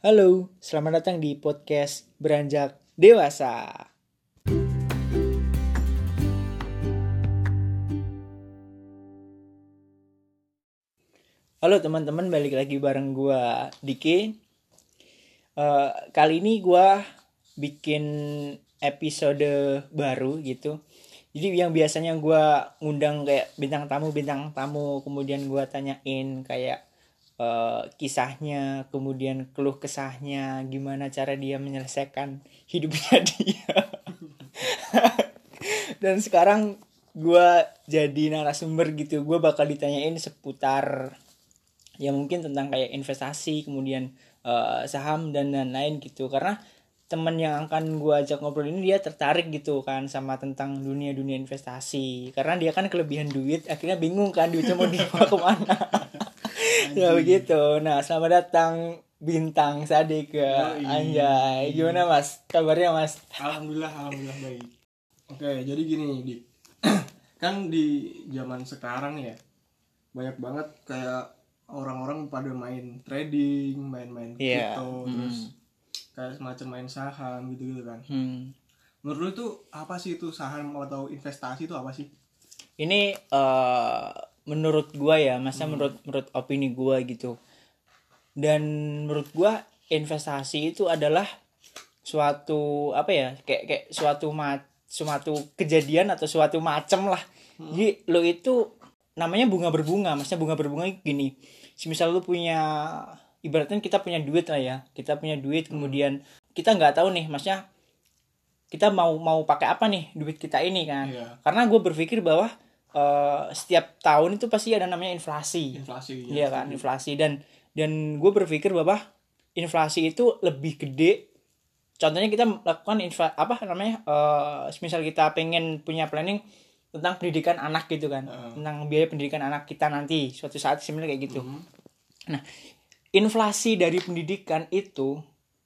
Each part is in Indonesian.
Halo, selamat datang di podcast Beranjak Dewasa. Halo teman-teman, balik lagi bareng gua Diki. Eh, kali ini gua bikin episode baru gitu. Jadi yang biasanya gua ngundang kayak bintang tamu bintang tamu, kemudian gua tanyain kayak eh, kisahnya, kemudian keluh kesahnya, gimana cara dia menyelesaikan hidupnya dia. Dan sekarang gua jadi narasumber gitu, gua bakal ditanyain seputar ya mungkin tentang kayak investasi kemudian eh, saham dan lain-lain gitu. Karena teman yang akan gua ajak ngobrol ini dia tertarik gitu kan sama tentang dunia dunia investasi. Karena dia kan kelebihan duit akhirnya bingung kan duitnya mau dibawa ke mana ya begitu nah selamat datang bintang sadik ke Yoi. anjay gimana mas kabarnya mas Alhamdulillah, alhamdulillah baik. Oke, jadi gini, di kan di zaman sekarang ya banyak banget kayak orang-orang pada main trading, main-main Iya, crypto, mm. terus kayak semacam main saham gitu-gitu kan. hmm. Menurut lu tuh apa sih itu saham atau investasi itu apa sih? ini eh menurut gua ya masa menurut menurut opini gua gitu. Dan menurut gua investasi itu adalah suatu apa ya kayak kayak suatu ma suatu kejadian atau suatu macam lah. Jadi lo itu namanya bunga berbunga. Maksudnya bunga berbunga gini misal lu punya ibaratnya kita punya duit lah ya. Kita punya duit kemudian kita nggak tahu nih maksudnya kita mau mau pakai apa nih duit kita ini kan. Iya. karena gue berpikir bahwa eh, setiap tahun itu pasti ada namanya inflasi. Inflasi. Iya kan inflasi. Dan dan gue berpikir bahwa inflasi itu lebih gede. Contohnya kita melakukan infa, apa namanya eh misal kita pengen punya planning tentang pendidikan anak gitu kan. Heeh. tentang biaya pendidikan anak kita nanti suatu saat sebenarnya kayak gitu. Mhm. nah inflasi dari pendidikan itu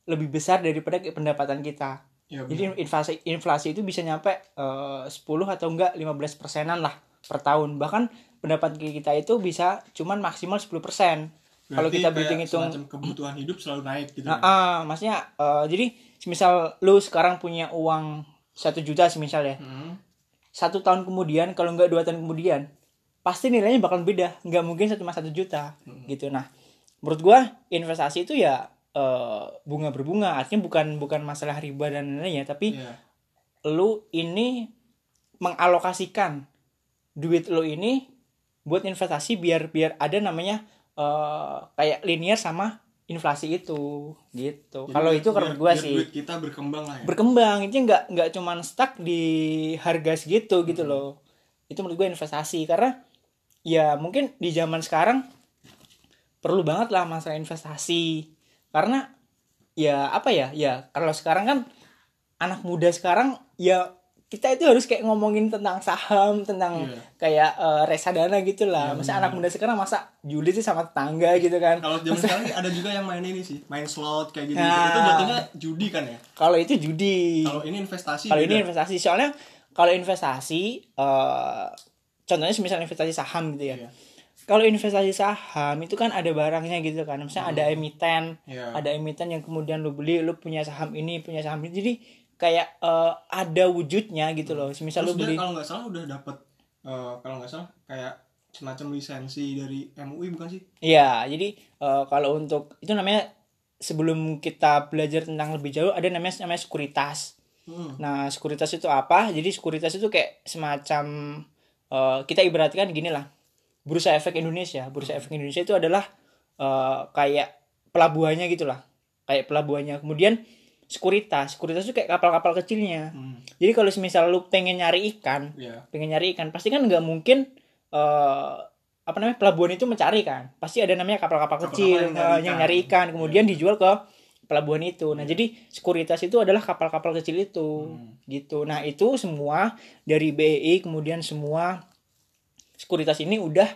lebih besar daripada pendapatan kita. Ya, jadi inflasi inflasi itu bisa nyampe eh, 10 atau enggak 15 persenan lah per tahun bahkan pendapatan kita itu bisa cuman maksimal 10 persen kalau Berarti kita berhitung-hitung semacam kebutuhan hidup selalu naik gitu. Nah, kan? ah, maksudnya eh, jadi misal lu sekarang punya uang satu juta semisal ya Mhm. satu tahun kemudian kalau nggak dua tahun kemudian pasti nilainya bakal beda nggak mungkin satu satu juta Hmm. gitu nah menurut gua investasi itu ya eh, bunga berbunga artinya bukan bukan masalah riba dan lain-lain ya tapi Iya. lu ini mengalokasikan duit lu ini buat investasi biar biar ada namanya eh, kayak linear sama inflasi itu gitu. Kalau itu kalau gua biar sih duit kita berkembang lah ya. berkembang itu nggak nggak cuman stuck di harga segitu gitu Hmm. loh. Itu menurut gue investasi karena ya mungkin di zaman sekarang perlu banget lah masalah investasi karena ya apa ya ya kalau sekarang kan anak muda sekarang ya kita itu harus kayak ngomongin tentang saham tentang Iya. kayak eh, reksadana gitu lah Iya, masa anak muda sekarang masa judi sih sama tetangga gitu kan Kalau zaman sekarang ada juga yang main ini sih, main slot kayak gitu. Nah. Itu jatuhnya judi kan ya. kalau itu judi Kalau ini investasi. kalau ini investasi soalnya kalau investasi eh contohnya misalnya investasi saham gitu ya Iya. kalau investasi saham itu kan ada barangnya gitu kan misalnya ada emiten Iya. ada emiten yang kemudian lu beli lu punya saham ini punya saham ini jadi kayak eh, ada wujudnya gitu loh misal lu Terus dia beli kalau nggak salah udah dapat eh, kalau nggak salah kayak semacam lisensi dari MUI bukan sih? Iya, jadi eh, kalau untuk itu namanya sebelum kita belajar tentang lebih jauh ada namanya namanya sekuritas. Hmm. Nah, sekuritas itu apa? Jadi sekuritas itu kayak semacam eh, kita ibaratkan gini lah. Bursa Efek Indonesia. Bursa Efek Indonesia itu adalah eh, kayak pelabuhannya gitu lah. Kayak pelabuhannya. Kemudian sekuritas. Sekuritas itu kayak kapal-kapal kecilnya. Hmm. Jadi kalau misal lu pengen nyari ikan, Iya. pengen nyari ikan, pasti kan nggak mungkin eh, apa namanya pelabuhan itu mencari kan. Pasti ada namanya kapal-kapal kecil yang eh, nyari yang ikan. nyari ikan, kemudian dijual ke pelabuhan itu. Nah, jadi sekuritas itu adalah kapal-kapal kecil itu. Hmm. Gitu. Nah, itu semua dari BEI kemudian semua sekuritas ini udah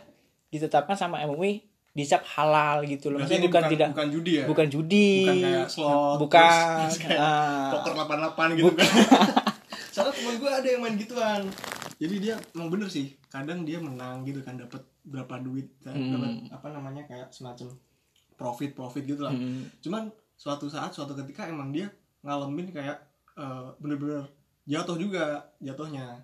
ditetapkan sama MUI dicap halal gitu loh. Maksudnya bukan, tidak bukan judi ya? bukan judi. Bukan kayak slot, Bukan. terus kayak ah, poker 88 gitu kan. Soalnya temen gue ada yang main gituan. Jadi dia emang bener sih, kadang dia menang gitu kan dapat berapa duit, Hmm. dapat apa namanya kayak semacam profit profit gitu lah. Hmm. Cuman suatu saat suatu ketika emang dia ngalamin kayak eh, bener-bener jatuh juga jatuhnya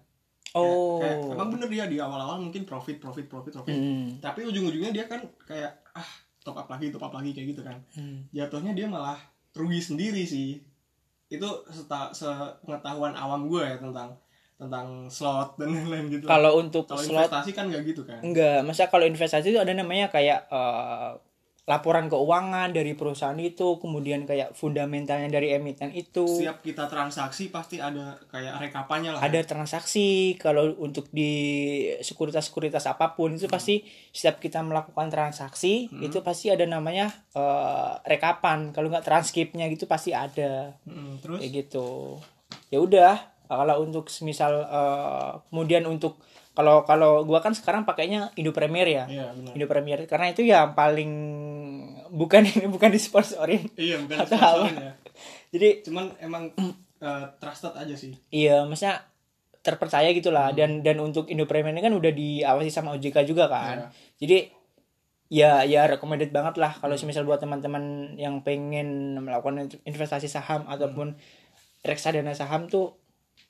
oh. kayak, emang bener dia di awal-awal mungkin profit profit profit profit. Hmm, tapi ujung-ujungnya dia kan kayak ah top up lagi top up lagi kayak gitu kan. Hmm. jatuhnya dia malah rugi sendiri sih. Itu seta, sepengetahuan awam gue ya tentang tentang slot dan lain-lain gitu. Kalau untuk kalau slot investasi kan nggak gitu kan. Enggak masa kalau investasi itu ada namanya kayak eh, laporan keuangan dari perusahaan itu kemudian kayak fundamentalnya dari emiten itu. Setiap kita transaksi pasti ada kayak rekapannya lah ada transaksi kalau untuk di sekuritas-sekuritas apa pun itu pasti setiap kita melakukan transaksi itu pasti ada namanya eh, rekapan. Kalau nggak transkripnya gitu pasti ada. Mm, terus? Kayak gitu. Ya udah kalau untuk semisal eh, kemudian untuk kalau kalau gua kan sekarang pakainya Indo Premier ya. Iya Indo Premier karena itu ya paling bukan ini bukan disponsorin iya bukan Atau sponsorin ya jadi cuman emang eh, trusted aja sih Iya, maksudnya terpercaya gitu lah dan dan untuk Indo Premier ini kan udah diawasi sama OJK juga kan. Iya. Jadi ya ya recommended banget lah kalau misal buat teman-teman yang pengen melakukan investasi saham ataupun reksadana saham tuh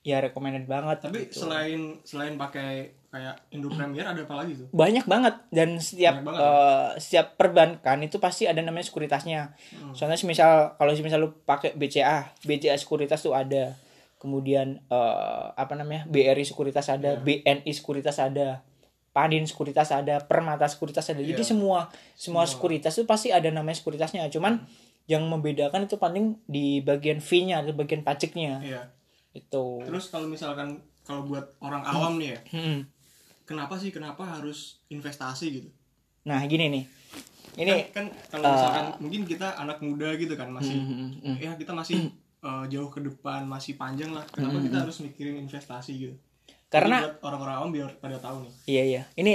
ya recommended banget. tapi gitu. selain selain pakai kayak Indo Premier ada apa lagi tuh banyak banget dan setiap Banyak banget eh, setiap perbankan itu pasti ada namanya sekuritasnya. Hmm. Soalnya misal kalau misal lu pakai BCA, BCA sekuritas tuh ada. Kemudian eh, apa namanya? BRI sekuritas ada, Iya. BNI sekuritas ada. Padin sekuritas ada, Permata sekuritas ada. Jadi Iya. semua semua Semua. sekuritas itu pasti ada namanya sekuritasnya. Cuman yang membedakan itu paling di bagian fee-nya atau bagian pajaknya. iya Itu. terus kalau misalkan kalau buat orang awam nih ya Hmm. Kenapa sih kenapa harus investasi gitu Nah, gini nih. Ini kan, kan kalau misalkan mungkin kita anak muda gitu kan masih Hmm, hmm, hmm. ya kita masih eh, jauh ke depan masih panjang lah kenapa kita harus mikirin investasi gitu Karena- Jadi buat orang-orang awam biar pada tahu nih Iya iya. Ini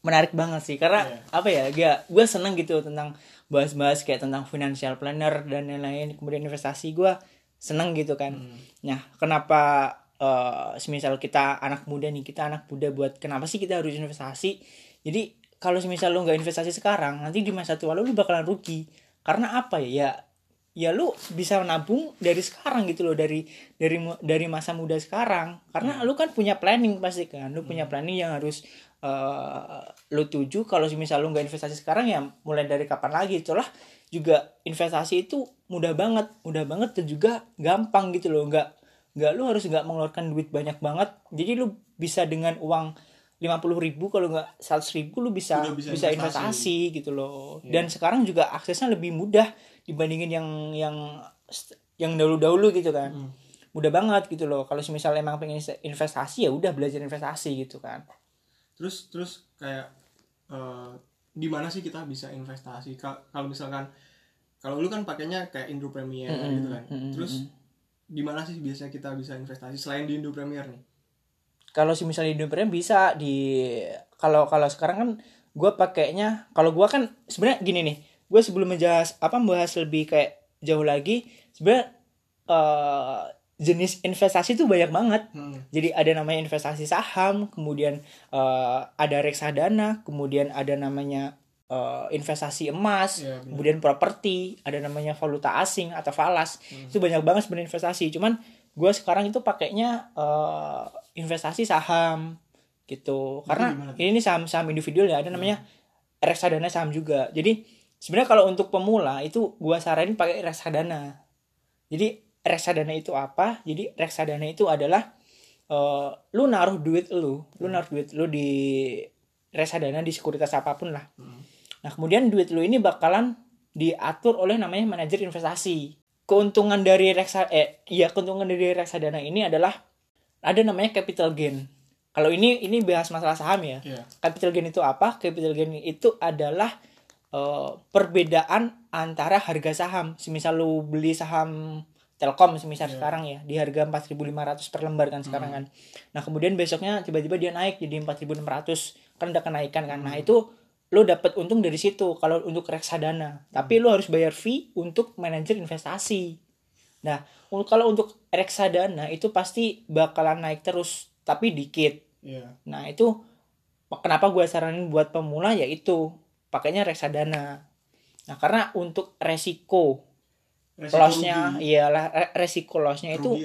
menarik banget sih karena Iya. apa ya? Gak, gue seneng gitu tentang bahas-bahas kayak tentang financial planner dan lain-lain. Kemudian investasi gue seneng gitu kan. Nah, kenapa eh, semisal kita anak muda nih, kita anak muda buat kenapa sih kita harus investasi? Jadi kalau semisal lu nggak investasi sekarang, nanti di masa tua lu lu bakalan rugi. Karena apa ya? Ya ya lu bisa nabung dari sekarang gitu loh dari dari dari masa muda sekarang. Karena lu kan punya planning pasti kan. Lu punya planning yang harus eh, lu tuju. Kalau misal lu nggak investasi sekarang ya mulai dari kapan lagi? Itulah juga investasi itu mudah banget. Mudah banget dan juga gampang gitu loh. Nggak nggak lu harus nggak mengeluarkan duit banyak banget. Jadi lu bisa dengan uang lima puluh ribu kalau nggak seratus ribu lu bisa Udah bisa bisa, investasi. investasi gitu loh. Dan sekarang juga aksesnya lebih mudah dibandingin yang yang yang dahulu-dahulu gitu kan. Hmm. mudah banget gitu loh. Kalau misal emang pengen investasi ya udah belajar investasi gitu kan. Terus terus kayak eh, di mana sih kita bisa investasi? Ka- kalau misalkan kalau lu kan pakainya kayak Indo Premier gitu kan. terus di mana sih biasanya kita bisa investasi selain di Indo Premier nih kalau si misalnya di Premier bisa di kalau kalau sekarang kan gue pakainya kalau gue kan sebenarnya gini nih gue sebelum menjahas apa membahas lebih kayak jauh lagi sebenarnya eh, jenis investasi itu banyak banget Hmm. jadi ada namanya investasi saham kemudian eh, ada reksadana kemudian ada namanya eh, investasi emas Iya, benar. kemudian properti ada namanya valuta asing atau falas. Itu banyak banget sebenarnya investasi. Cuman gue sekarang itu pakainya eh, investasi saham gitu. Karena ini saham saham individual ya ada namanya reksadana saham juga. Jadi sebenarnya kalau untuk pemula itu gue saranin pakai reksadana. Jadi reksadana itu apa? Jadi reksadana itu adalah eh, lu naruh duit lu lu naruh duit lu di reksadana di sekuritas apa pun lah. Hmm. Nah, kemudian duit lu ini bakalan diatur oleh namanya manajer investasi. Keuntungan dari reksa eh iya keuntungan dari reksadana ini adalah ada namanya capital gain. Kalau ini ini bahas masalah saham ya. Iya. Capital gain itu apa? Capital gain itu adalah eh, perbedaan antara harga saham. Semisal lu beli saham Telkom semisal sekarang ya di harga 4.500 per lembar kan sekarang kan. Nah, kemudian besoknya tiba-tiba dia naik jadi 4.600 kan udah kenaikan kan. Nah, itu lo dapat untung dari situ kalau untuk reksadana. Tapi lo harus bayar fee untuk manajer investasi. Nah, kalau untuk reksadana itu pasti bakalan naik terus tapi dikit. Iya. Nah, itu kenapa gue saranin buat pemula yaitu pakainya reksadana. Nah, karena untuk resiko Resiko lossnya iyalah re- resiko lossnya itu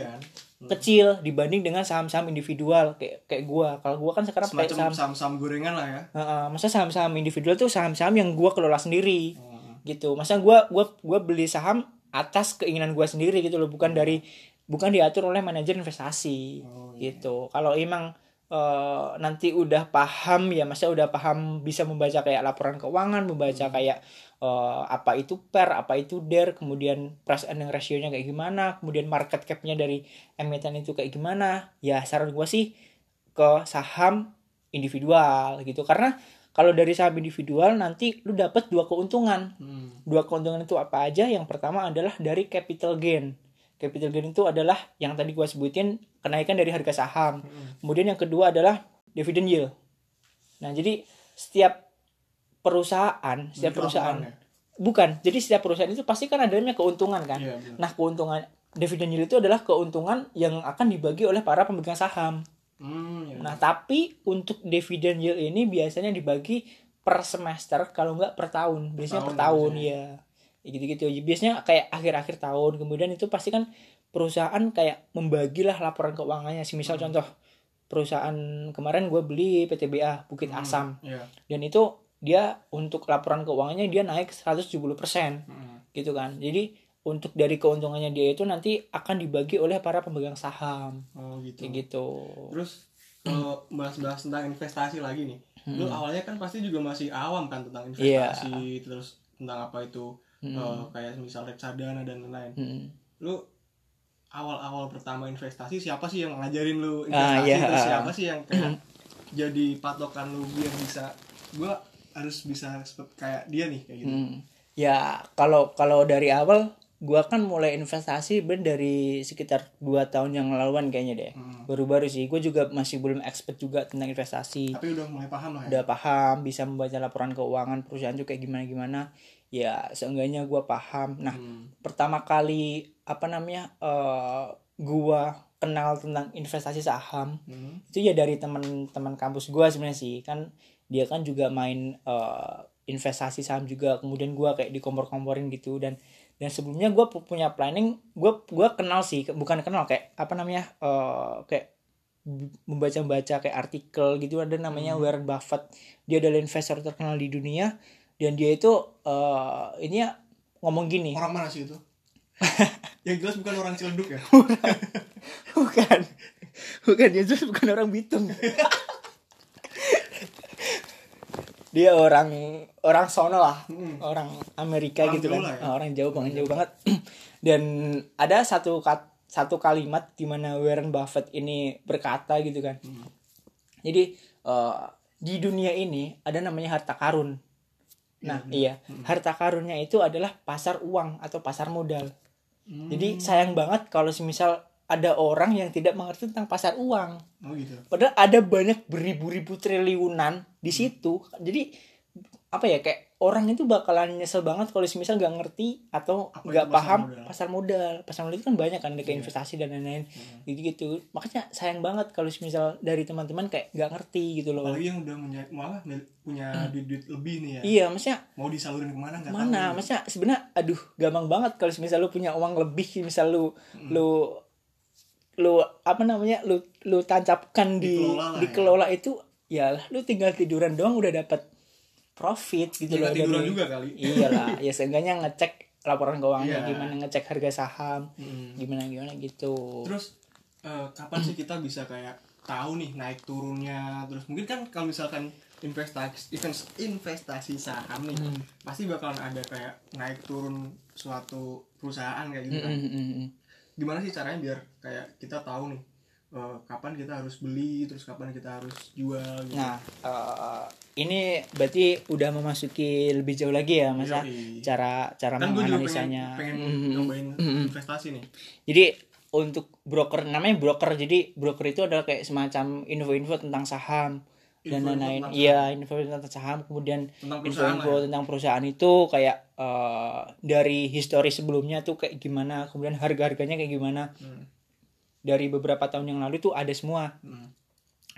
Kerugian. kecil dibanding dengan saham-saham individual kayak kayak gua kalau gua kan sekarang pakai semacam saham saham-saham gorengan lah ya Heeh, masa saham-saham individual tuh saham-saham yang gua kelola sendiri Hmm. gitu masa gua gua gua beli saham atas keinginan gua sendiri gitu loh bukan dari bukan diatur oleh manajer investasi Oh, iya. gitu kalau emang eh, nanti udah paham ya masa udah paham bisa membaca kayak laporan keuangan membaca kayak eh, apa itu per apa itu der kemudian price earning ratio-nya kayak gimana kemudian market cap-nya dari emiten itu kayak gimana. Ya saran gua sih ke saham individual gitu. Karena kalau dari saham individual nanti lu dapat dua keuntungan. Hmm. dua keuntungan itu apa aja? Yang pertama adalah dari capital gain capital gain itu adalah yang tadi gua sebutin kenaikan dari harga saham Hmm. kemudian yang kedua adalah dividend yield nah jadi setiap perusahaan setiap Bentuk perusahaan ya? bukan jadi setiap perusahaan itu pasti kan adanya keuntungan kan Iya, benar. nah keuntungan dividend yield itu adalah keuntungan yang akan dibagi oleh para pemegang saham Hmm, iya. Nah, tapi untuk dividen yield ini biasanya dibagi per semester kalau nggak per tahun. Biasanya per tahun tahun, biasanya. ya. Ya Gitu-gitu. Biasanya kayak akhir-akhir tahun. Kemudian itu pasti kan perusahaan kayak membagilah laporan keuangannya. Si misal contoh perusahaan kemarin gue beli PTBA Bukit Hmm, Asam Iya. dan itu dia untuk laporan keuangannya dia naik 170% Hmm. gitu kan. Jadi untuk dari keuntungannya dia itu nanti akan dibagi oleh para pemegang saham Oh gitu. kayak gitu. Terus kalau bahas-bahas tentang investasi lagi nih, lu awalnya kan pasti juga masih awam kan tentang Hmm. Iya. investasi, terus tentang apa itu eh, kayak misal reksadana dan lain-lain. Mm. Lu awal-awal pertama investasi siapa sih yang ngajarin lu Ah, investasi? iya. Terus siapa sih yang kayak jadi patokan lu biar bisa gua harus bisa seperti kayak dia nih kayak gitu. Hmm. Ya kalau kalau dari awal gua kan mulai investasi ben dari sekitar dua tahun yang laluan kayaknya deh. Hmm. Baru-baru sih. Gue juga masih belum expert juga tentang investasi. Tapi udah mulai paham lah ya. Udah paham, bisa membaca laporan keuangan perusahaan juga kayak gimana-gimana. Ya seenggaknya gua paham. Nah Hmm. pertama kali apa namanya eh gua kenal tentang investasi saham Hmm. itu ya dari teman-teman kampus gua sebenarnya sih. Kan dia kan juga main eh, investasi saham juga. Kemudian gua kayak dikompor-komporin gitu. Dan dan sebelumnya pu- punya planning gua gua kenal sih bukan kenal kayak apa namanya eh, kayak membaca-baca kayak artikel gitu. Ada namanya Warren Buffett. Dia adalah investor terkenal di dunia dan dia itu eh, ini ya ngomong gini Orang mana sih itu? yang jelas bukan orang Ciledug ya. bukan bukan dia justru bukan orang Bitung dia orang orang sono lah Hmm. orang Amerika Orang gitu kan ya. Ah, orang jauh banget jauh banget dan ada satu kat, satu kalimat di mana Warren Buffett ini berkata gitu kan Hmm. jadi eh, di dunia ini ada namanya harta karun nah iya harta karunnya itu adalah pasar uang atau pasar modal Hmm. jadi sayang banget kalau semisal ada orang yang tidak mengerti tentang pasar uang. Oh gitu. Padahal ada banyak beribu-ribu triliunan di situ. Jadi apa ya kayak orang itu bakalan nyesel banget kalau semisal nggak ngerti atau nggak paham modal? pasar modal. Pasar modal itu kan banyak kan kayak Iya. investasi dan lain-lain. Hmm. Gitu-gitu. Makanya sayang banget kalau semisal dari teman-teman kayak nggak ngerti gitu loh. Apalagi yang udah punya malah mil- punya duit-duit lebih nih ya. Iya, maksudnya Mau disalurin ke mana nggak tahu. mana maksudnya sebenarnya aduh gampang banget kalau misal lu punya uang lebih misal lu Hmm. lu lu apa namanya lu lu tancapkan di Dikelola ya. dikelola itu ya lu tinggal tiduran doang udah dapat profit gitu loh tiduran juga kali. iyalah ya seenggaknya ngecek laporan keuangannya Iya. gimana ngecek harga saham Hmm. gimana gimana gitu Terus eh, kapan sih kita bisa kayak tahu nih naik turunnya terus mungkin kan kalau misalkan investasi invest- investasi saham nih Hmm. pasti bakalan ada kayak naik turun suatu perusahaan kayak gitu kan. Mm, mm, mm, mm. Gimana sih caranya biar kayak kita tahu nih eh, kapan kita harus beli terus kapan kita harus jual gitu. Nah, eh, ini berarti udah memasuki lebih jauh lagi ya, Mas ya? Cara cara kan juga pengen, menganalisanya. pengen Mhm. nyobain Mhm. investasi nih. Jadi untuk broker namanya broker. Jadi broker itu adalah kayak semacam info-info tentang saham dan lain-lain. Iya, info tentang saham kemudian info-info ya. tentang perusahaan itu kayak eh, dari histori sebelumnya tuh kayak gimana, kemudian harga-harganya kayak gimana. Hmm. Dari beberapa tahun yang lalu tuh ada semua. Hmm.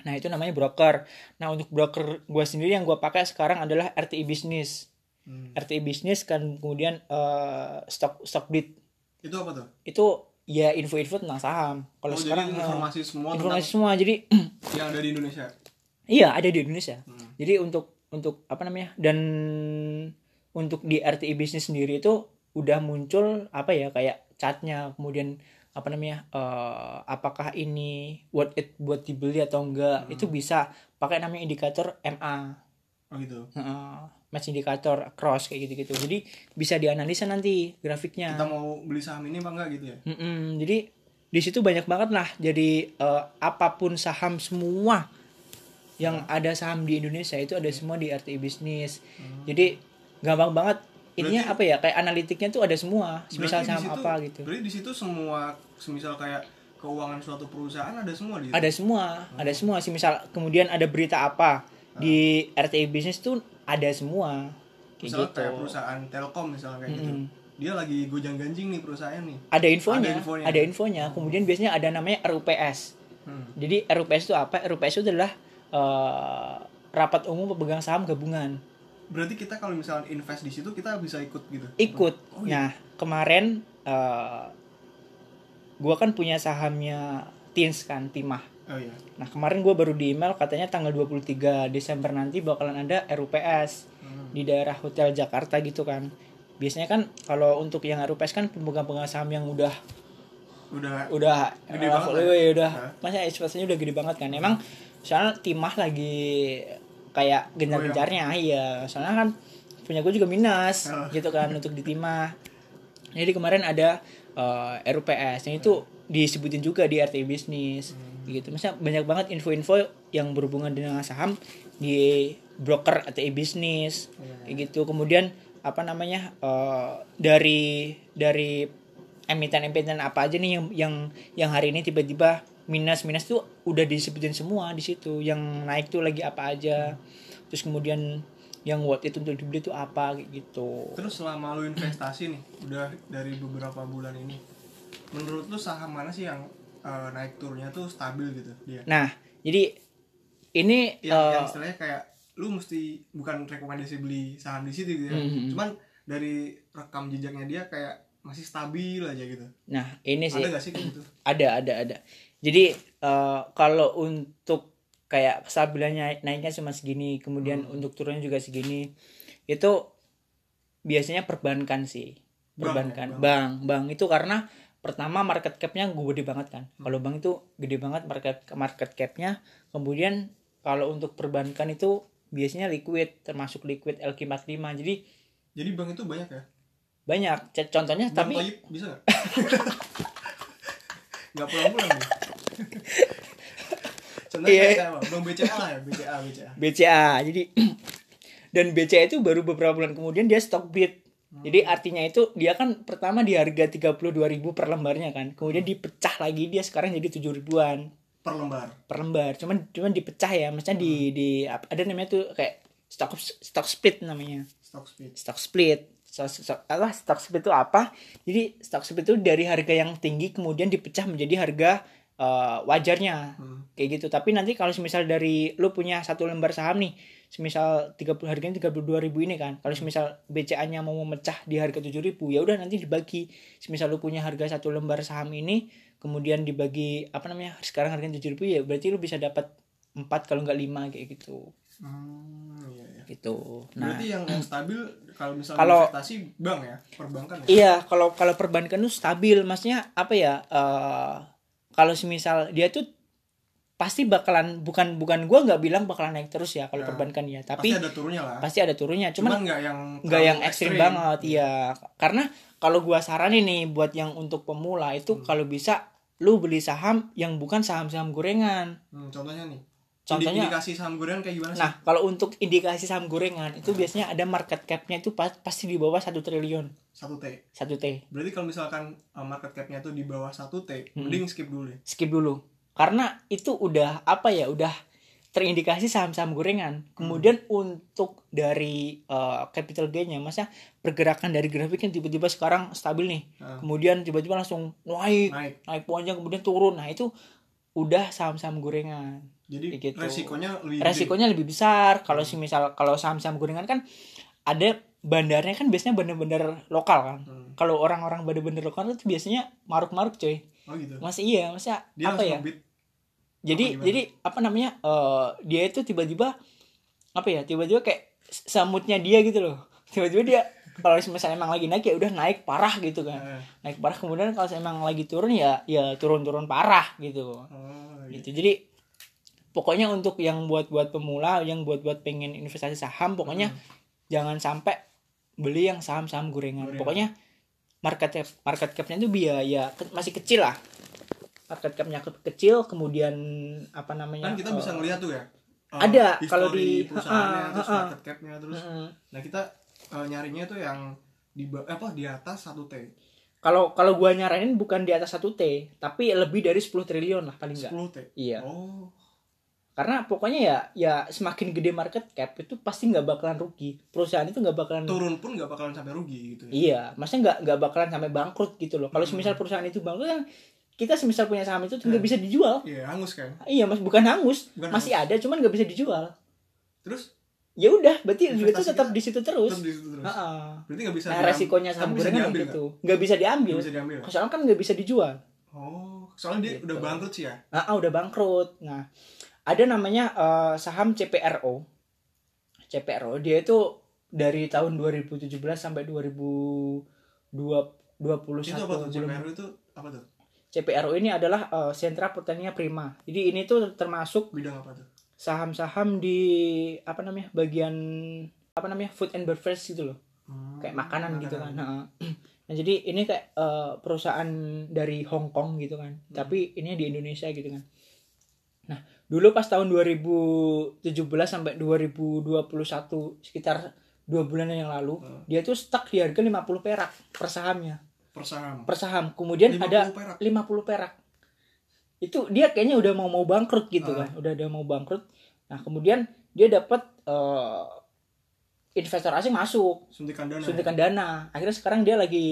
Nah, itu namanya broker. Nah, untuk broker gua sendiri yang gua pakai sekarang adalah RTI Business. Hmm. RTI Business kan kemudian eh, stock Stockbit. itu apa tuh itu ya info-info tentang saham kalau oh, sekarang jadi eh, informasi semua informasi tentang semua jadi yang ada di Indonesia iya ada di Indonesia Hmm. jadi untuk untuk apa namanya dan untuk di RTI bisnis sendiri itu udah muncul apa ya kayak catnya kemudian apa namanya eh, apakah ini worth it buat dibeli atau enggak. Hmm. itu bisa pakai namanya indikator MA oh gitu. Heeh, match indikator cross kayak gitu-gitu. Jadi bisa dianalisa nanti grafiknya. Kita mau beli saham ini apa enggak gitu ya? Mm-mm, jadi di situ banyak banget lah. Jadi eh, apa pun saham semua yang ada saham di Indonesia itu ada semua di RTI bisnis. Jadi gampang banget ininya apa ya? Kayak analitiknya tuh ada semua misal Berarti di saham situ- apa gitu. berarti di situ semua semisal kayak keuangan suatu perusahaan ada semua di ada semua ada semua. Sih misal kemudian ada berita apa di RTI bisnis tuh ada semua. Kayak misalnya gitu. kayak perusahaan Telkom misalnya kayak gitu. Dia lagi gojang ganjing nih perusahaan nih. Ada infonya Ada infonya. ada infonya. Kemudian biasanya ada namanya RUPS hmm. Jadi RUPS itu apa? RUPS itu adalah eh, rapat umum pemegang saham gabungan. Berarti kita kalau misalnya invest di situ kita bisa ikut gitu Ikut. Oh, iya. Nah, kemarin eh gua kan punya sahamnya Tins kan, Timah. oh iya Nah, kemarin gua baru di email katanya tanggal 23 Desember nanti bakalan ada RUPS Hmm. di daerah Hotel Jakarta gitu kan. Biasanya kan kalau untuk yang RUPS kan pemegang-pemegang saham yang udah udah udah Gede eh, banget ya. iya, udah Hah? masa ekspektasinya udah gede banget kan emang soalnya timah lagi kayak gencar-gencarnya iya soalnya kan punya gue juga minus Oh. gitu kan untuk di timah jadi kemarin ada eh, RUPS yang itu disebutin juga di RTI bisnis Hmm. gitu maksudnya banyak banget info-info yang berhubungan dengan saham di broker RTI bisnis Iya. kayak gitu kemudian apa namanya eh, dari dari emiten-emiten apa aja nih yang yang yang hari ini tiba-tiba minus minus tuh udah disebutin semua di situ. Yang naik tuh lagi apa aja. Terus kemudian yang worth it untuk dibeli tuh apa gitu. Terus selama lu investasi nih udah dari beberapa bulan ini menurut lu saham mana sih yang eh, naik turunnya tuh stabil gitu dia? Nah jadi ini yang, eh, yang istilahnya kayak lu mesti bukan rekomendasi beli saham di situ gitu ya. Mhm. cuman dari rekam jejaknya dia kayak masih stabil aja gitu. Nah ini sih. ada gak sih gitu? Ada ada ada. Jadi eh, kalau untuk kayak kestabilannya naiknya cuma segini kemudian untuk turunnya juga segini itu biasanya perbankan sih. Bank ya, perbankan. bank. bank. Bank itu karena pertama market capnya gede banget kan. Kalau bank itu gede banget market market capnya. Kemudian kalau untuk perbankan itu biasanya liquid termasuk liquid LQ45 jadi jadi bank itu banyak ya banyak C- contohnya bank tapi toyib bisa nggak nggak pulang-pulang nih contohnya Iya. apa bank BCA lah ya BCA BCA BCA. Jadi dan BCA itu baru beberapa bulan kemudian dia stock bid. Jadi artinya itu dia kan pertama di harga 32.000 per lembarnya kan. Kemudian dipecah lagi dia sekarang jadi 7 ribuan per lembar per lembar. Cuman cuman dipecah ya. Maksudnya di di apa- ada namanya tuh kayak stock stock split namanya. stock speed Stock split. Stock, stock, apa stock split itu apa? Jadi stock split itu dari harga yang tinggi kemudian dipecah menjadi harga eh, wajarnya Hmm. kayak gitu tapi nanti kalau semisal dari lu punya satu lembar saham nih semisal 30 harganya 32.000 ribu ini kan kalau semisal BCA nya mau memecah di harga 7.000 ribu ya udah nanti dibagi semisal lu punya harga satu lembar saham ini kemudian dibagi apa namanya sekarang harganya 7.000 ribu ya berarti lu bisa dapat 4 kalau nggak 5 kayak gitu Hmm, iya, iya. Gitu nah Berarti yang, yang stabil kalau misalnya Kalau- investasi bank ya, perbankan ya. Iya, kalau kalau perbankan tuh stabil, maksudnya apa ya? eh kalau semisal dia tuh pasti bakalan bukan bukan gua nggak bilang bakalan naik terus ya kalau Ya, perbankan ya, Pasti tapi ada turunnya lah. pasti ada turunnya. Cuman nggak yang nggak yang ekstrim banget, iya. Karena kalau gua saranin nih buat yang untuk pemula itu kalau bisa lu beli saham yang bukan saham-saham gorengan. Hmm, contohnya nih. Contohnya- indikasi saham gorengan kayak gimana sih? Nah, kalau untuk indikasi saham gorengan itu biasanya ada market cap-nya itu pas- pasti di bawah satu triliun, Satu T. satu T. Berarti kalau misalkan uh, market cap-nya tuh di bawah satu T, Hmm. mending skip dulu ya. skip dulu karena itu udah apa ya udah terindikasi saham-saham gorengan kemudian untuk dari uh, capital gain-nya masa pergerakan dari grafiknya tiba-tiba sekarang stabil nih Nah, kemudian tiba-tiba langsung naik naik. naik panjang kemudian turun nah itu udah saham-saham gorengan Jadi gitu. resikonya lebih gede. resikonya lebih besar. Kalau si misal kalau saham-saham gorengan kan ada bandarnya kan biasanya bandar-bandar lokal kan. Hmm. kalau orang-orang bandar-bandar lokal itu biasanya maruk-maruk coy. Oh gitu. Masih iya masa dia apa ya? ngebit jadi gimana? jadi apa namanya eh dia itu tiba-tiba apa ya tiba-tiba kayak samutnya dia gitu loh. Tiba-tiba dia kalau misalnya emang lagi naik ya udah naik parah gitu kan. Eh, naik parah kemudian kalau emang lagi turun ya ya turun-turun parah gitu. Oh gitu. gitu. Jadi pokoknya untuk yang buat-buat pemula yang buat-buat pengen investasi saham pokoknya jangan sampai beli yang saham-saham gorengan. Gorengan. pokoknya market cap market capnya itu biaya ya ke- masih kecil lah. Market capnya ke- kecil kemudian apa namanya kan kita bisa eh, ngeliat tuh ya eh, ada, kalau di- perusahaannya ha-ha, terus ha-ha. market capnya terus. mm-mm. nah kita eh, nyarinya tuh yang di apa di atas satu t. Kalau kalau gua nyaranin bukan di atas 1 T tapi lebih dari 10 triliun lah paling enggak 10 t? Iya. Oh karena pokoknya ya ya semakin gede market cap itu pasti nggak bakalan rugi perusahaan itu nggak bakalan turun pun nggak bakalan sampai rugi gitu ya Iya, maksudnya nggak nggak bakalan sampai bangkrut gitu loh. Kalau Hmm. semisal perusahaan itu bangkrut kan kita semisal punya saham itu nggak Hmm. bisa dijual. iya hangus kan Iya, mas bukan hangus, Bukan masih ada, cuman nggak bisa dijual. terus Ya udah, berarti juga itu tetap di situ terus. tetap di situ terus Heeh. berarti nggak bisa Nah, resikonya saham gorengan diambil gitu, nggak bisa diambil. Nggak bisa diambil Soalnya kan nggak bisa dijual. oh soalnya dia Gitu. udah bangkrut sih ya Ah, udah bangkrut. Nah, ada namanya eh, saham CPRO. CPRO dia itu dari tahun 2017 sampai 2021 itu apa tuh belum CPR itu apa tuh CPRO ini adalah eh, sentra pertanian prima. Jadi ini tuh termasuk bidang apa tuh saham-saham di apa namanya bagian apa namanya food and beverage gitu loh, Hmm, kayak makanan, gitu kan. Nah, nah, jadi ini kayak eh, perusahaan dari Hong Kong gitu kan, tapi ini di Indonesia gitu kan. Nah, dulu pas tahun 2017 sampai 2021 sekitar dua bulan yang lalu, Hmm. dia tuh stuck di harga 50 perak per sahamnya per saham per saham. Kemudian 50 ada perak 50 perak. Itu dia kayaknya udah mau mau bangkrut gitu Ah. kan. Udah udah mau bangkrut. Nah, kemudian dia dapat eh, investor asing masuk, suntikan dana suntikan dana. Akhirnya sekarang dia lagi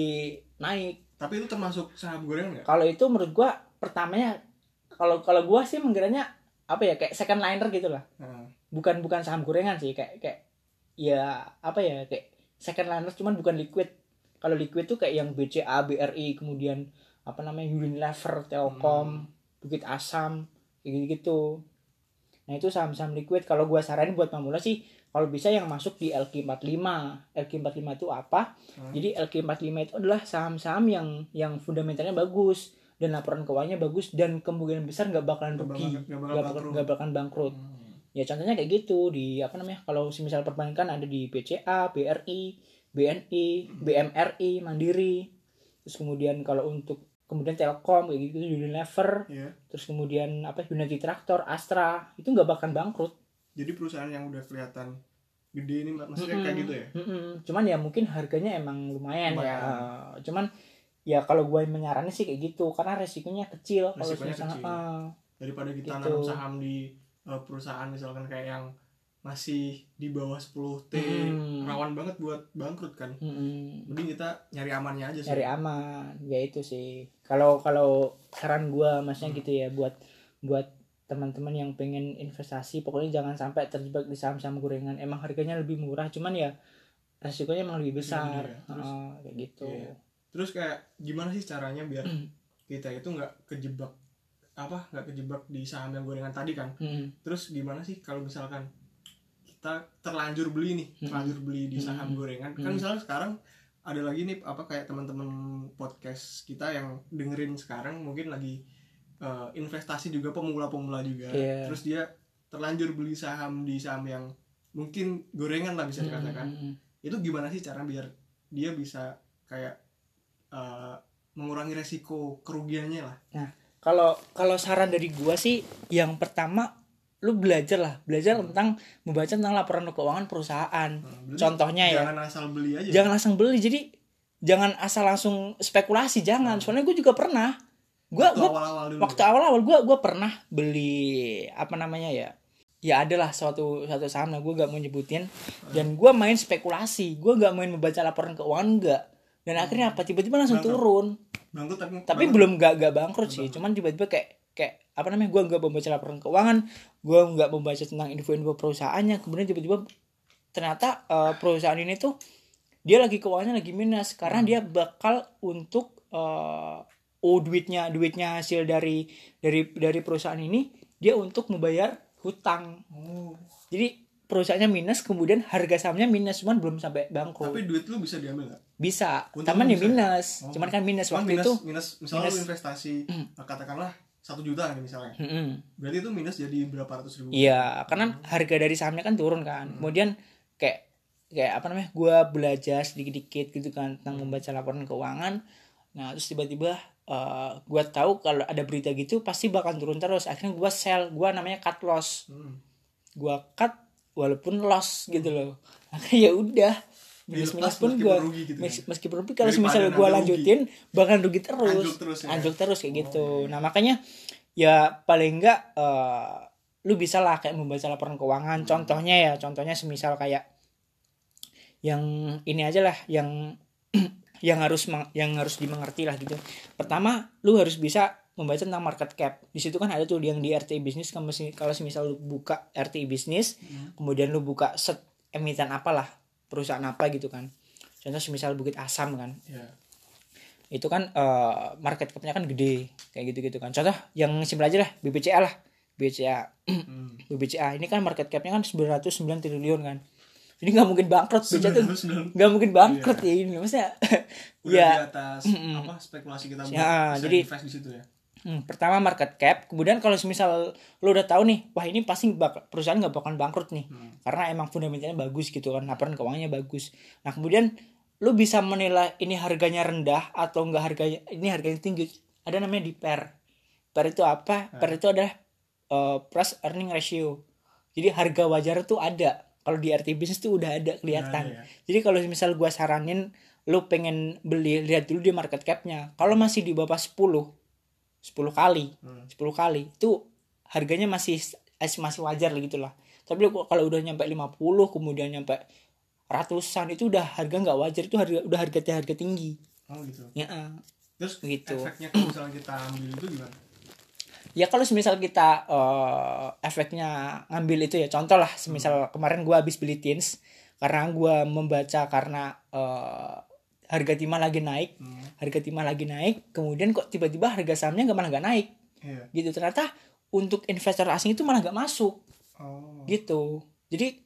naik. tapi itu termasuk saham gorengan nggak Kalau itu menurut gua pertamanya kalau kalau gua sih mengiranya apa ya kayak second liner gitu lah. nah, Bukan bukan saham gorengan sih, kayak kayak ya apa ya kayak second liner cuman bukan liquid. Kalau liquid tuh kayak yang BCA, BRI, kemudian apa namanya Unilever, Telkom, Bukit Asam, kayak gitu-gitu. Nah, itu saham-saham liquid kalau gua saranin buat pemula sih kalau bisa yang masuk di LQ45. LQ45 itu apa? Hmm. Jadi LQ45 itu adalah saham-saham yang yang fundamentalnya bagus dan laporan keuangannya bagus dan kemungkinan besar nggak bakalan rugi, nggak bakal bakal, bangkrut. bangkrut. Hmm. Ya contohnya kayak gitu di apa namanya? Kalau misal perbankan ada di BCA, BRI, BNI, BMRI, Mandiri. Terus kemudian kalau untuk kemudian Telkom kayak gitu Unilever, Iya. terus kemudian apa United Tractor, Astra, itu nggak bakalan bangkrut. jadi perusahaan yang udah kelihatan gede ini maksudnya kayak Mm-mm. gitu ya Mm-mm. Cuman ya mungkin harganya emang lumayan, ya. Lumayan. Eh, cuman ya kalau gue menyarankan sih kayak gitu karena resikonya kecil kalau Resikonya misalnya kecil. eh, daripada kita Gitu. nanam saham di uh, perusahaan misalkan kayak yang masih di bawah 10 t Hmm. rawan banget buat bangkrut kan mm-mm. mending kita nyari amannya aja sih nyari aman ya itu sih kalau kalau saran gua maksudnya Hmm. gitu ya buat buat teman-teman yang pengen investasi pokoknya jangan sampai terjebak di saham-saham gorengan emang harganya lebih murah cuman ya resikonya emang lebih besar gede ya. Terus- Heeh, kayak gitu Iya. Terus kayak gimana sih caranya biar kita itu nggak kejebak apa nggak kejebak di saham yang gorengan tadi kan Mm-mm. terus gimana sih kalau misalkan kita terlanjur beli nih Hmm. terlanjur beli di saham Hmm. gorengan kan Hmm. misalnya sekarang ada lagi nih apa kayak teman-teman podcast kita yang dengerin sekarang mungkin lagi uh, investasi juga pemula-pemula juga Iya. terus dia terlanjur beli saham di saham yang mungkin gorengan lah bisa dikatakan Mm-mm. itu gimana sih cara biar dia bisa kayak uh, mengurangi resiko kerugiannya lah. Kalau kalau saran dari gua sih yang pertama lu belajar lah. Belajar Hmm. tentang membaca tentang laporan keuangan perusahaan. Nah, berarti contohnya ya. Jangan asal beli aja. Jangan langsung beli. Jadi jangan asal langsung spekulasi. Jangan. Hmm. soalnya gue juga pernah. Gue waktu awal-awal dulu. waktu awal-awal gue gue pernah beli apa namanya ya? Ya adalah suatu suatu saham gue gak mau nyebutin. Dan gue main spekulasi. Gue gak main membaca laporan keuangan enggak dan akhirnya apa? Tiba-tiba langsung Bangkrut. turun. Bangkrut tapi tapi bangkrut. belum gak gak bangkrut sih. Cuman tiba-tiba kayak kayak apa namanya gue nggak membaca laporan keuangan gue nggak membaca tentang info-info perusahaannya. Kemudian tiba-tiba ternyata eh, perusahaan ini tuh dia lagi keuangannya lagi minus karena dia bakal untuk eh, oh duitnya duitnya hasil dari dari dari perusahaan ini dia untuk membayar hutang. Oh. Jadi perusahaannya minus kemudian harga sahamnya minus cuman belum sampai bangkrut tapi duit lu bisa diambil nggak bisa taman ya minus Oh. cuman kan minus waktu minus itu minus misalnya minus. lu investasi katakanlah satu juta nih misalnya Mm-mm. berarti itu minus jadi berapa ratus ribu Iya, karena harga dari sahamnya kan turun kan. Kemudian kayak kayak apa namanya? Gua belajar sedikit-dikit gitu kan tentang membaca laporan keuangan. Nah, terus tiba-tiba eh gua tahu kalau ada berita gitu pasti bakal turun terus. Akhirnya gua sell, gua namanya cut loss. Hmm. Gua cut walaupun loss gitu loh. Ya udah minus minus Dilepas pun rugi gitu ya? meskipun rugi kalau misalnya gua nambah rugi. lanjutin bakal rugi terus Anjlok terus ya? Anjlok terus kayak gitu nah makanya ya paling enggak eh, lu bisa lah kayak membaca laporan keuangan Hmm. contohnya ya contohnya semisal kayak yang ini aja lah yang yang harus yang harus dimengerti lah gitu pertama lu harus bisa membaca tentang market cap. Di situ kan ada tuh yang di RTI bisnis kalau kalau semisal lu buka RTI bisnis Hmm. kemudian lu buka set emiten apalah perusahaan apa gitu kan. Contoh semisal Bukit Asam kan. Ya itu kan eh, market capnya kan gede kayak gitu gitu kan. Contoh yang simpel aja lah BBCA lah. BBCA hmm. BBCA ini kan market capnya kan 909 triliun kan. Ini nggak mungkin bangkrut BCA tuh 909. nggak mungkin bangkrut ya ini maksudnya. Udah ya. di atas apa spekulasi kita buat Ya, jadi- invest di situ ya Hmm, pertama market cap, kemudian kalau misal lo udah tahu nih, wah ini pasti bak- perusahaan nggak bakal bangkrut nih, karena emang fundamentalnya bagus gitu kan, laporan keuangannya bagus. Nah kemudian lo bisa menilai ini harganya rendah atau enggak harganya ini harganya tinggi. Ada namanya di PER. PER itu apa? PER itu adalah eh, price earning ratio. Jadi harga wajar tuh ada. Kalau di RT bisnis tuh udah ada kelihatan. Udah ada ya. Jadi kalau misal gua saranin lo pengen beli lihat dulu di market capnya. Kalau masih di bawah 10 10 kali. Hmm. 10 kali. Itu harganya masih eh, masih wajar lah gitu lah tapi kalau udah nyampe 50 kemudian nyampe ratusan itu udah harga nggak wajar. Itu harga udah harga harga tinggi. Oh gitu. Ya eh. terus Gitu. efeknya kalau misalnya kita ambil itu gimana? Ya kalau semisal kita eh, efeknya ngambil itu ya contoh lah. Semisal kemarin gua habis beli tins karena gua membaca karena eh, harga timah lagi naik Hmm. harga timah lagi naik kemudian kok tiba-tiba harga sahamnya nggak malah nggak naik? Iya. Gitu ternyata untuk investor asing itu malah nggak masuk. Oh. Gitu. Jadi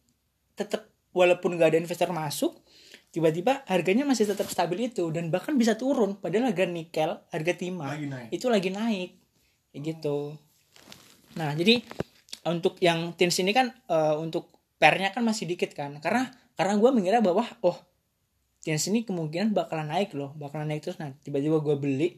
tetap walaupun nggak ada investor masuk tiba-tiba harganya masih tetap stabil itu dan bahkan bisa turun. Padahal harga nikel harga timah lagi naik. itu lagi naik. Kayak gitu. Nah jadi untuk yang tins ini kan eh, untuk pernya kan masih dikit kan. Karena karena gue mengira bahwa oh tins ini kemungkinan bakalan naik loh bakalan naik terus. Nah tiba-tiba gue beli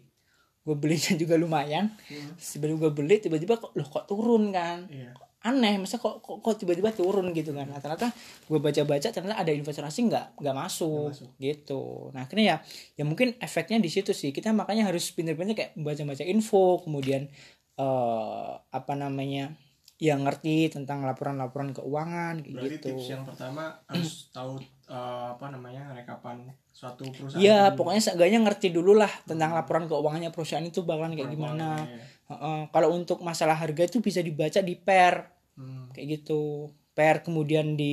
gue belinya juga lumayan. Hmm. tiba-tiba gue beli tiba-tiba kok loh kok turun kan? Iya. Aneh masa kok kok, kok tiba-tiba turun gitu kan? Nah, ternyata gue baca-baca ternyata ada investor asing nggak nggak masuk, masuk. gitu. Nah akhirnya ya ya mungkin efeknya di situ sih. Kita makanya harus pinter-pinter kayak baca-baca info kemudian eh apa namanya yang ngerti tentang laporan-laporan keuangan berarti gitu. tips yang pertama harus tahu eh, apa namanya rekapan suatu perusahaan Iya, pokoknya seenggaknya ngerti dulu lah tentang laporan keuangannya perusahaan itu bakalan kayak gimana. iya. Heeh, kalau untuk masalah harga itu bisa dibaca di PER Hmm. kayak gitu. PER kemudian di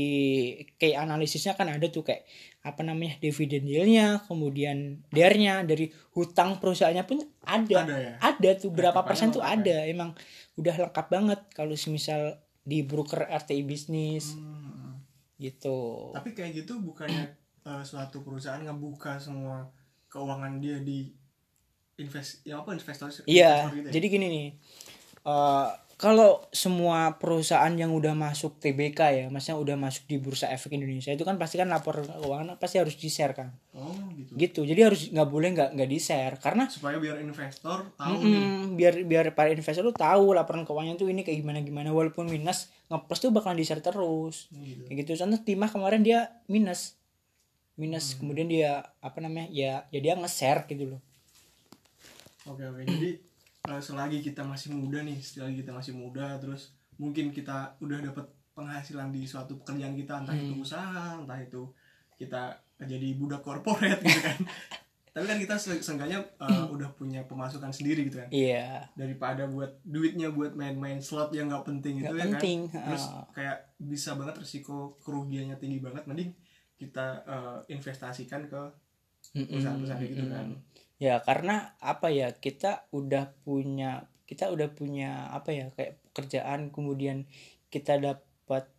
key analisisnya kan ada tuh kayak apa namanya dividen yieldnya, kemudian DER-nya dari hutang perusahaannya pun ada. Ada ya? Ada tuh berapa persen tuh ada. Emang udah lengkap banget kalau semisal di broker RTI bisnis Hmm. Gitu. Tapi kayak gitu bukannya eh, suatu perusahaan ngebuka semua keuangan dia di invest ya apa investor Iya, investor gitu ya? jadi gini nih. eh, kalau semua perusahaan yang udah masuk TBK ya, maksudnya udah masuk di Bursa Efek Indonesia itu kan pasti kan lapor keuangan pasti harus di share kan, oh gitu gitu. Jadi harus nggak boleh nggak nggak di share karena supaya biar investor tahu nih mm, biar biar para investor tuh tahu laporan keuangan tuh ini kayak gimana gimana walaupun minus ngeplus tuh bakalan di share terus. gitu. Kayak gitu. Contoh Timah kemarin dia minus, minus Hmm. kemudian dia apa namanya ya ya dia nge-share gitu loh. Oke oke jadi eh, selagi kita masih muda nih selagi kita masih muda terus mungkin kita udah dapat penghasilan di suatu pekerjaan kita entah itu Hmm. usaha entah itu kita jadi budak korporat gitu kan. Tapi kan kita se- seenggaknya eh, udah punya pemasukan sendiri gitu kan. Iya. daripada buat duitnya buat main-main slot yang nggak penting itu Nggak ya penting, kan terus kayak bisa banget resiko kerugiannya tinggi banget mending kita eh, investasikan ke perusahaan-perusahaan gitu kan ya karena apa ya kita udah punya kita udah punya apa ya kayak pekerjaan kemudian kita dapat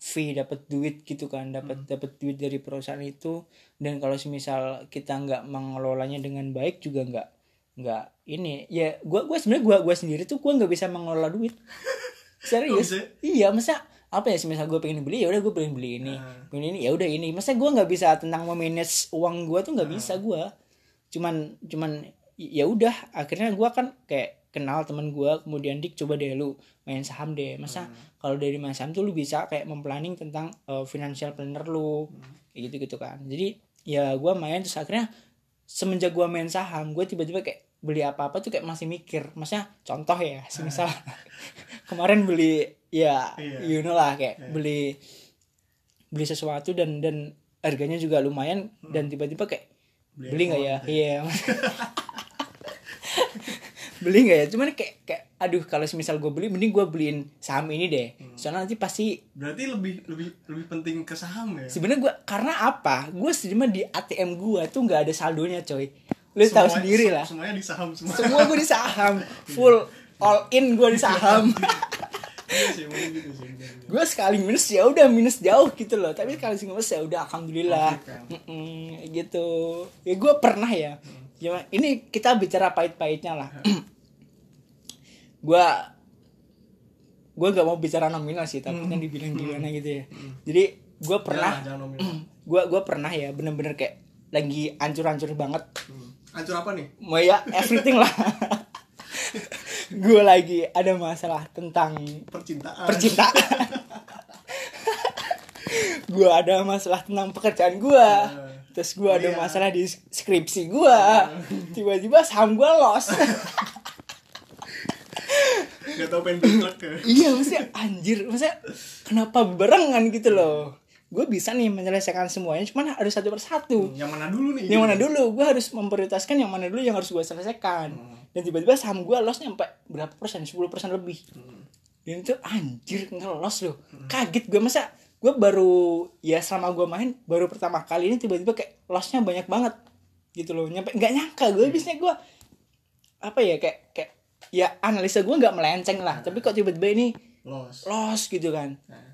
fee dapat duit gitu kan dapat dapat duit dari perusahaan itu. Dan kalau semisal kita nggak mengelolanya dengan baik juga nggak nggak ini ya gua gua sebenarnya gua gua sendiri tuh gua nggak bisa mengelola duit. Serius? Bisa? iya masa apa ya semisal gue pengen beli ya udah gue pengen beli ini Ah. pengen ini ya udah ini. Masa gue nggak bisa tentang memanage uang gue tuh nggak bisa gue cuman cuman ya udah akhirnya gue kan kayak kenal teman gue kemudian dik coba deh lu main saham deh. Masa kalau dari main saham tuh lu bisa kayak memplanning tentang uh, financial planner lu. Kayak gitu gitu kan. Jadi ya gue main terus akhirnya semenjak gue main saham gue tiba-tiba kayak beli apa-apa tuh kayak masih mikir. Maksudnya contoh ya semisal kemarin beli ya Iya. you know lah kayak beli beli sesuatu dan dan harganya juga lumayan dan tiba-tiba kayak Beli nggak ya? iya. Beli nggak ya? Cuman kayak kayak aduh kalau semisal gue beli mending gue beliin saham ini deh. Soalnya nanti pasti berarti lebih lebih lebih penting ke saham ya? Sebenarnya gue karena apa? Gue sebenarnya di ATM gue tuh nggak ada saldonya coy. Lu tahu sendiri se- lah. semuanya di saham semua. Semua gue di saham. Full all in gue di saham iya sih gitu sih bener-bener. gue sekali minus ya udah minus jauh gitu loh. Tapi sekali minus ya udah alhamdulillah. Gitu. Ya gue pernah ya. Ya ini kita bicara pahit-pahitnya lah. Gue gue gak mau bicara nominal sih tapi kan dibilang gimana gitu ya. Jadi gue pernah gue gue pernah ya bener-bener kayak lagi ancur-ancur banget. Hmm. Hancur apa nih? mau ya everything lah gue lagi ada masalah tentang Percintaan. percintaan. Gue ada masalah tentang pekerjaan gue terus gue ada Iya. masalah di skripsi gue tiba-tiba saham gue loss. Gak tau pengen bentrok ya. iya maksudnya anjir maksudnya kenapa barengan gitu loh gue bisa nih menyelesaikan semuanya cuman harus satu persatu. Yang mana dulu nih? yang mana dulu? Gue harus memprioritaskan yang mana dulu yang harus gue selesaikan. Dan tiba-tiba saham gue loss sampai berapa persen? 10 persen lebih. Dan itu anjir ngelos loh. Kaget gue masa gue baru ya selama gue main baru pertama kali ini tiba-tiba kayak lossnya banyak banget gitu loh. Nyampe nggak nyangka gue biasanya gue apa ya kayak kayak ya analisa gue nggak melenceng lah. Tapi kok tiba-tiba ini Los. loss gitu kan. Nah,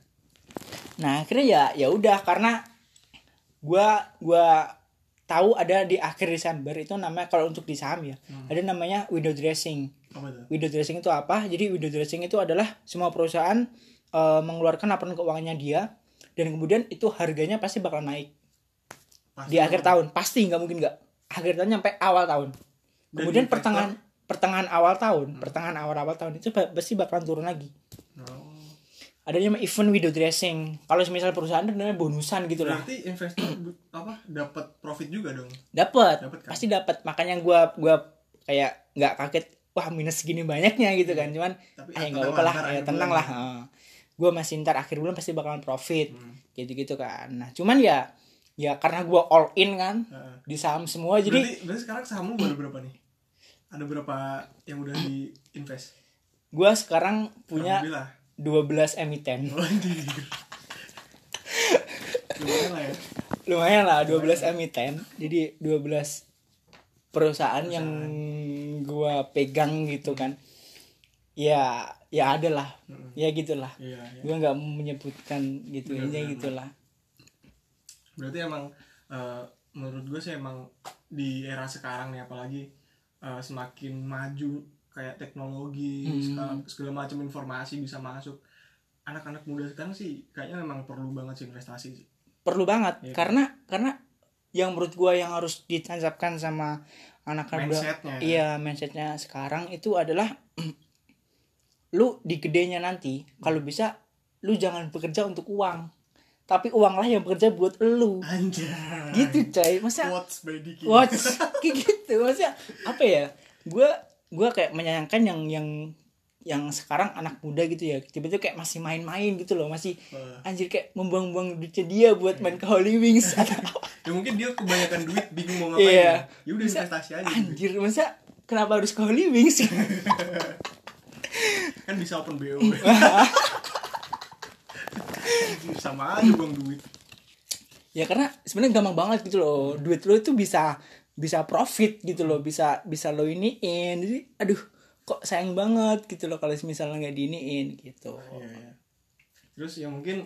Nah akhirnya ya ya udah karena gua gua tahu ada di akhir Desember itu namanya kalau untuk di saham ya ada namanya window dressing. apa tuh? Window dressing itu apa? Jadi window dressing itu adalah semua perusahaan eh, mengeluarkan laporan keuangannya dia dan kemudian itu harganya pasti bakal naik Pasti di akhir tahun pasti nggak mungkin nggak akhir tahun sampai awal tahun. Kemudian pertengahan pertengahan awal tahun pertengahan awal awal tahun itu pa- pasti bakalan turun lagi. Ada yang namanya event window dressing. Kalau misal perusahaan itu namanya bonusan gitu lah. Berarti investor apa dapat profit juga dong? dapat kan? pasti dapat makanya gua gua kayak nggak kaget wah minus segini banyaknya gitu kan cuman Tapi ah, ya nggak tenang apa-apa lah, ya tenang lah gue masih ntar akhir bulan pasti bakalan profit Hmm. gitu gitu kan nah cuman ya ya karena gua all in kan Heeh. di saham semua jadi Berarti, berarti sekarang sahammu ada berapa nih? Ada berapa yang udah di invest? gua sekarang punya Alhamdulillah. 12 emiten. Lumayan lah ya. lumayan lah 12 emiten. Jadi 12 perusahaan yang gua pegang gitu kan. Ya ya ada lah ya gitulah. Iya, iya. gue nggak menyebutkan gitu Bener, aja bener, gitulah. Berarti emang eh, menurut gue sih emang di era sekarang nih apalagi eh, semakin maju kayak teknologi Hmm. segala, segala macam informasi bisa masuk. Anak-anak muda sekarang sih kayaknya memang perlu banget sih investasi sih. perlu banget Iya. karena karena yang menurut gue yang harus ditancapkan sama anak-anak muda Mindsetnya. ya. iya mindsetnya sekarang itu adalah lu di gedenya nanti kalau bisa lu jangan bekerja untuk uang tapi uanglah yang bekerja buat lu Anjay. gitu coy masa by Diki. watch kayak gitu maksudnya apa ya gue gue kayak menyayangkan yang yang yang sekarang anak muda gitu ya tiba-tiba kayak masih main-main gitu loh masih Wah. anjir kayak membuang-buang duitnya dia buat main ke Holy Wings atau apa. Ya mungkin dia kebanyakan duit bingung mau ngapain. Iya. ya. Udah investasi aja. gitu. anjir masa kenapa harus ke Holy Wings Kan bisa open BO. Anjir, sama aja buang duit. ya karena sebenarnya gampang banget gitu loh duit lo itu bisa bisa profit gitu loh bisa bisa lo iniin. Jadi aduh kok sayang banget gitu loh kalau misalnya nggak diiniin gitu. Iya. Terus ya mungkin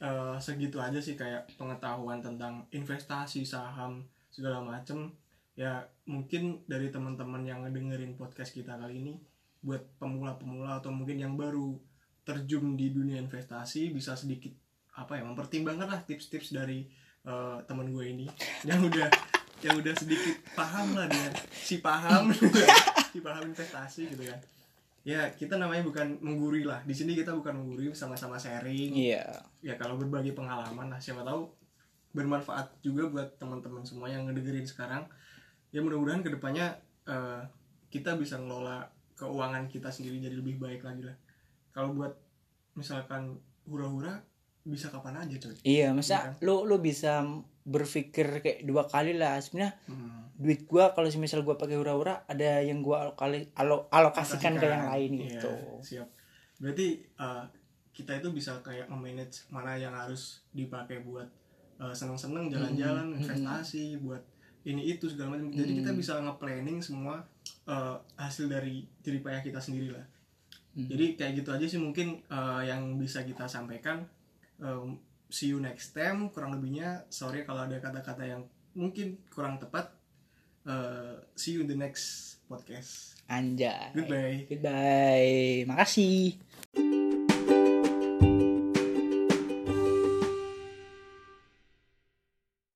eh, segitu aja sih kayak pengetahuan tentang investasi saham segala macem. Ya mungkin dari teman-teman yang ngedengerin podcast kita kali ini buat pemula-pemula atau mungkin yang baru terjun di dunia investasi bisa sedikit apa ya mempertimbangkan lah tips-tips dari eh, teman gue ini. Yang udah yang udah sedikit paham lah dia. Si paham si paham investasi gitu kan. Ya kita namanya bukan menggurui lah. Di sini kita bukan menggurui sama-sama sharing. Iya. Ya kalau berbagi pengalaman lah. Siapa tahu bermanfaat juga buat teman-teman semua yang ngedengerin sekarang. Ya mudah-mudahan ke depannya eh, kita bisa ngelola keuangan kita sendiri jadi lebih baik lagi lah. Kalau buat misalkan hura-hura bisa kapan aja coy. Iya masa lo lo bisa berpikir kayak dua kali lah. Sebenarnya Hmm. duit gua kalau misal gua pakai hura-hura ada yang gua alokali alo, alokasikan ke yang lain Iya, gitu. Siap. Berarti eh, kita itu bisa kayak memanage mana yang harus dipakai buat eh, seneng-seneng jalan-jalan investasi buat ini itu segala macam. Jadi kita bisa nge-planning semua eh, hasil dari jerih payah kita sendiri lah. Jadi kayak gitu aja sih mungkin eh, yang bisa kita sampaikan Em, see you next time kurang lebihnya sorry kalau ada kata-kata yang mungkin kurang tepat. Eh, see you in the next podcast. Anjay. Goodbye. Goodbye. Makasih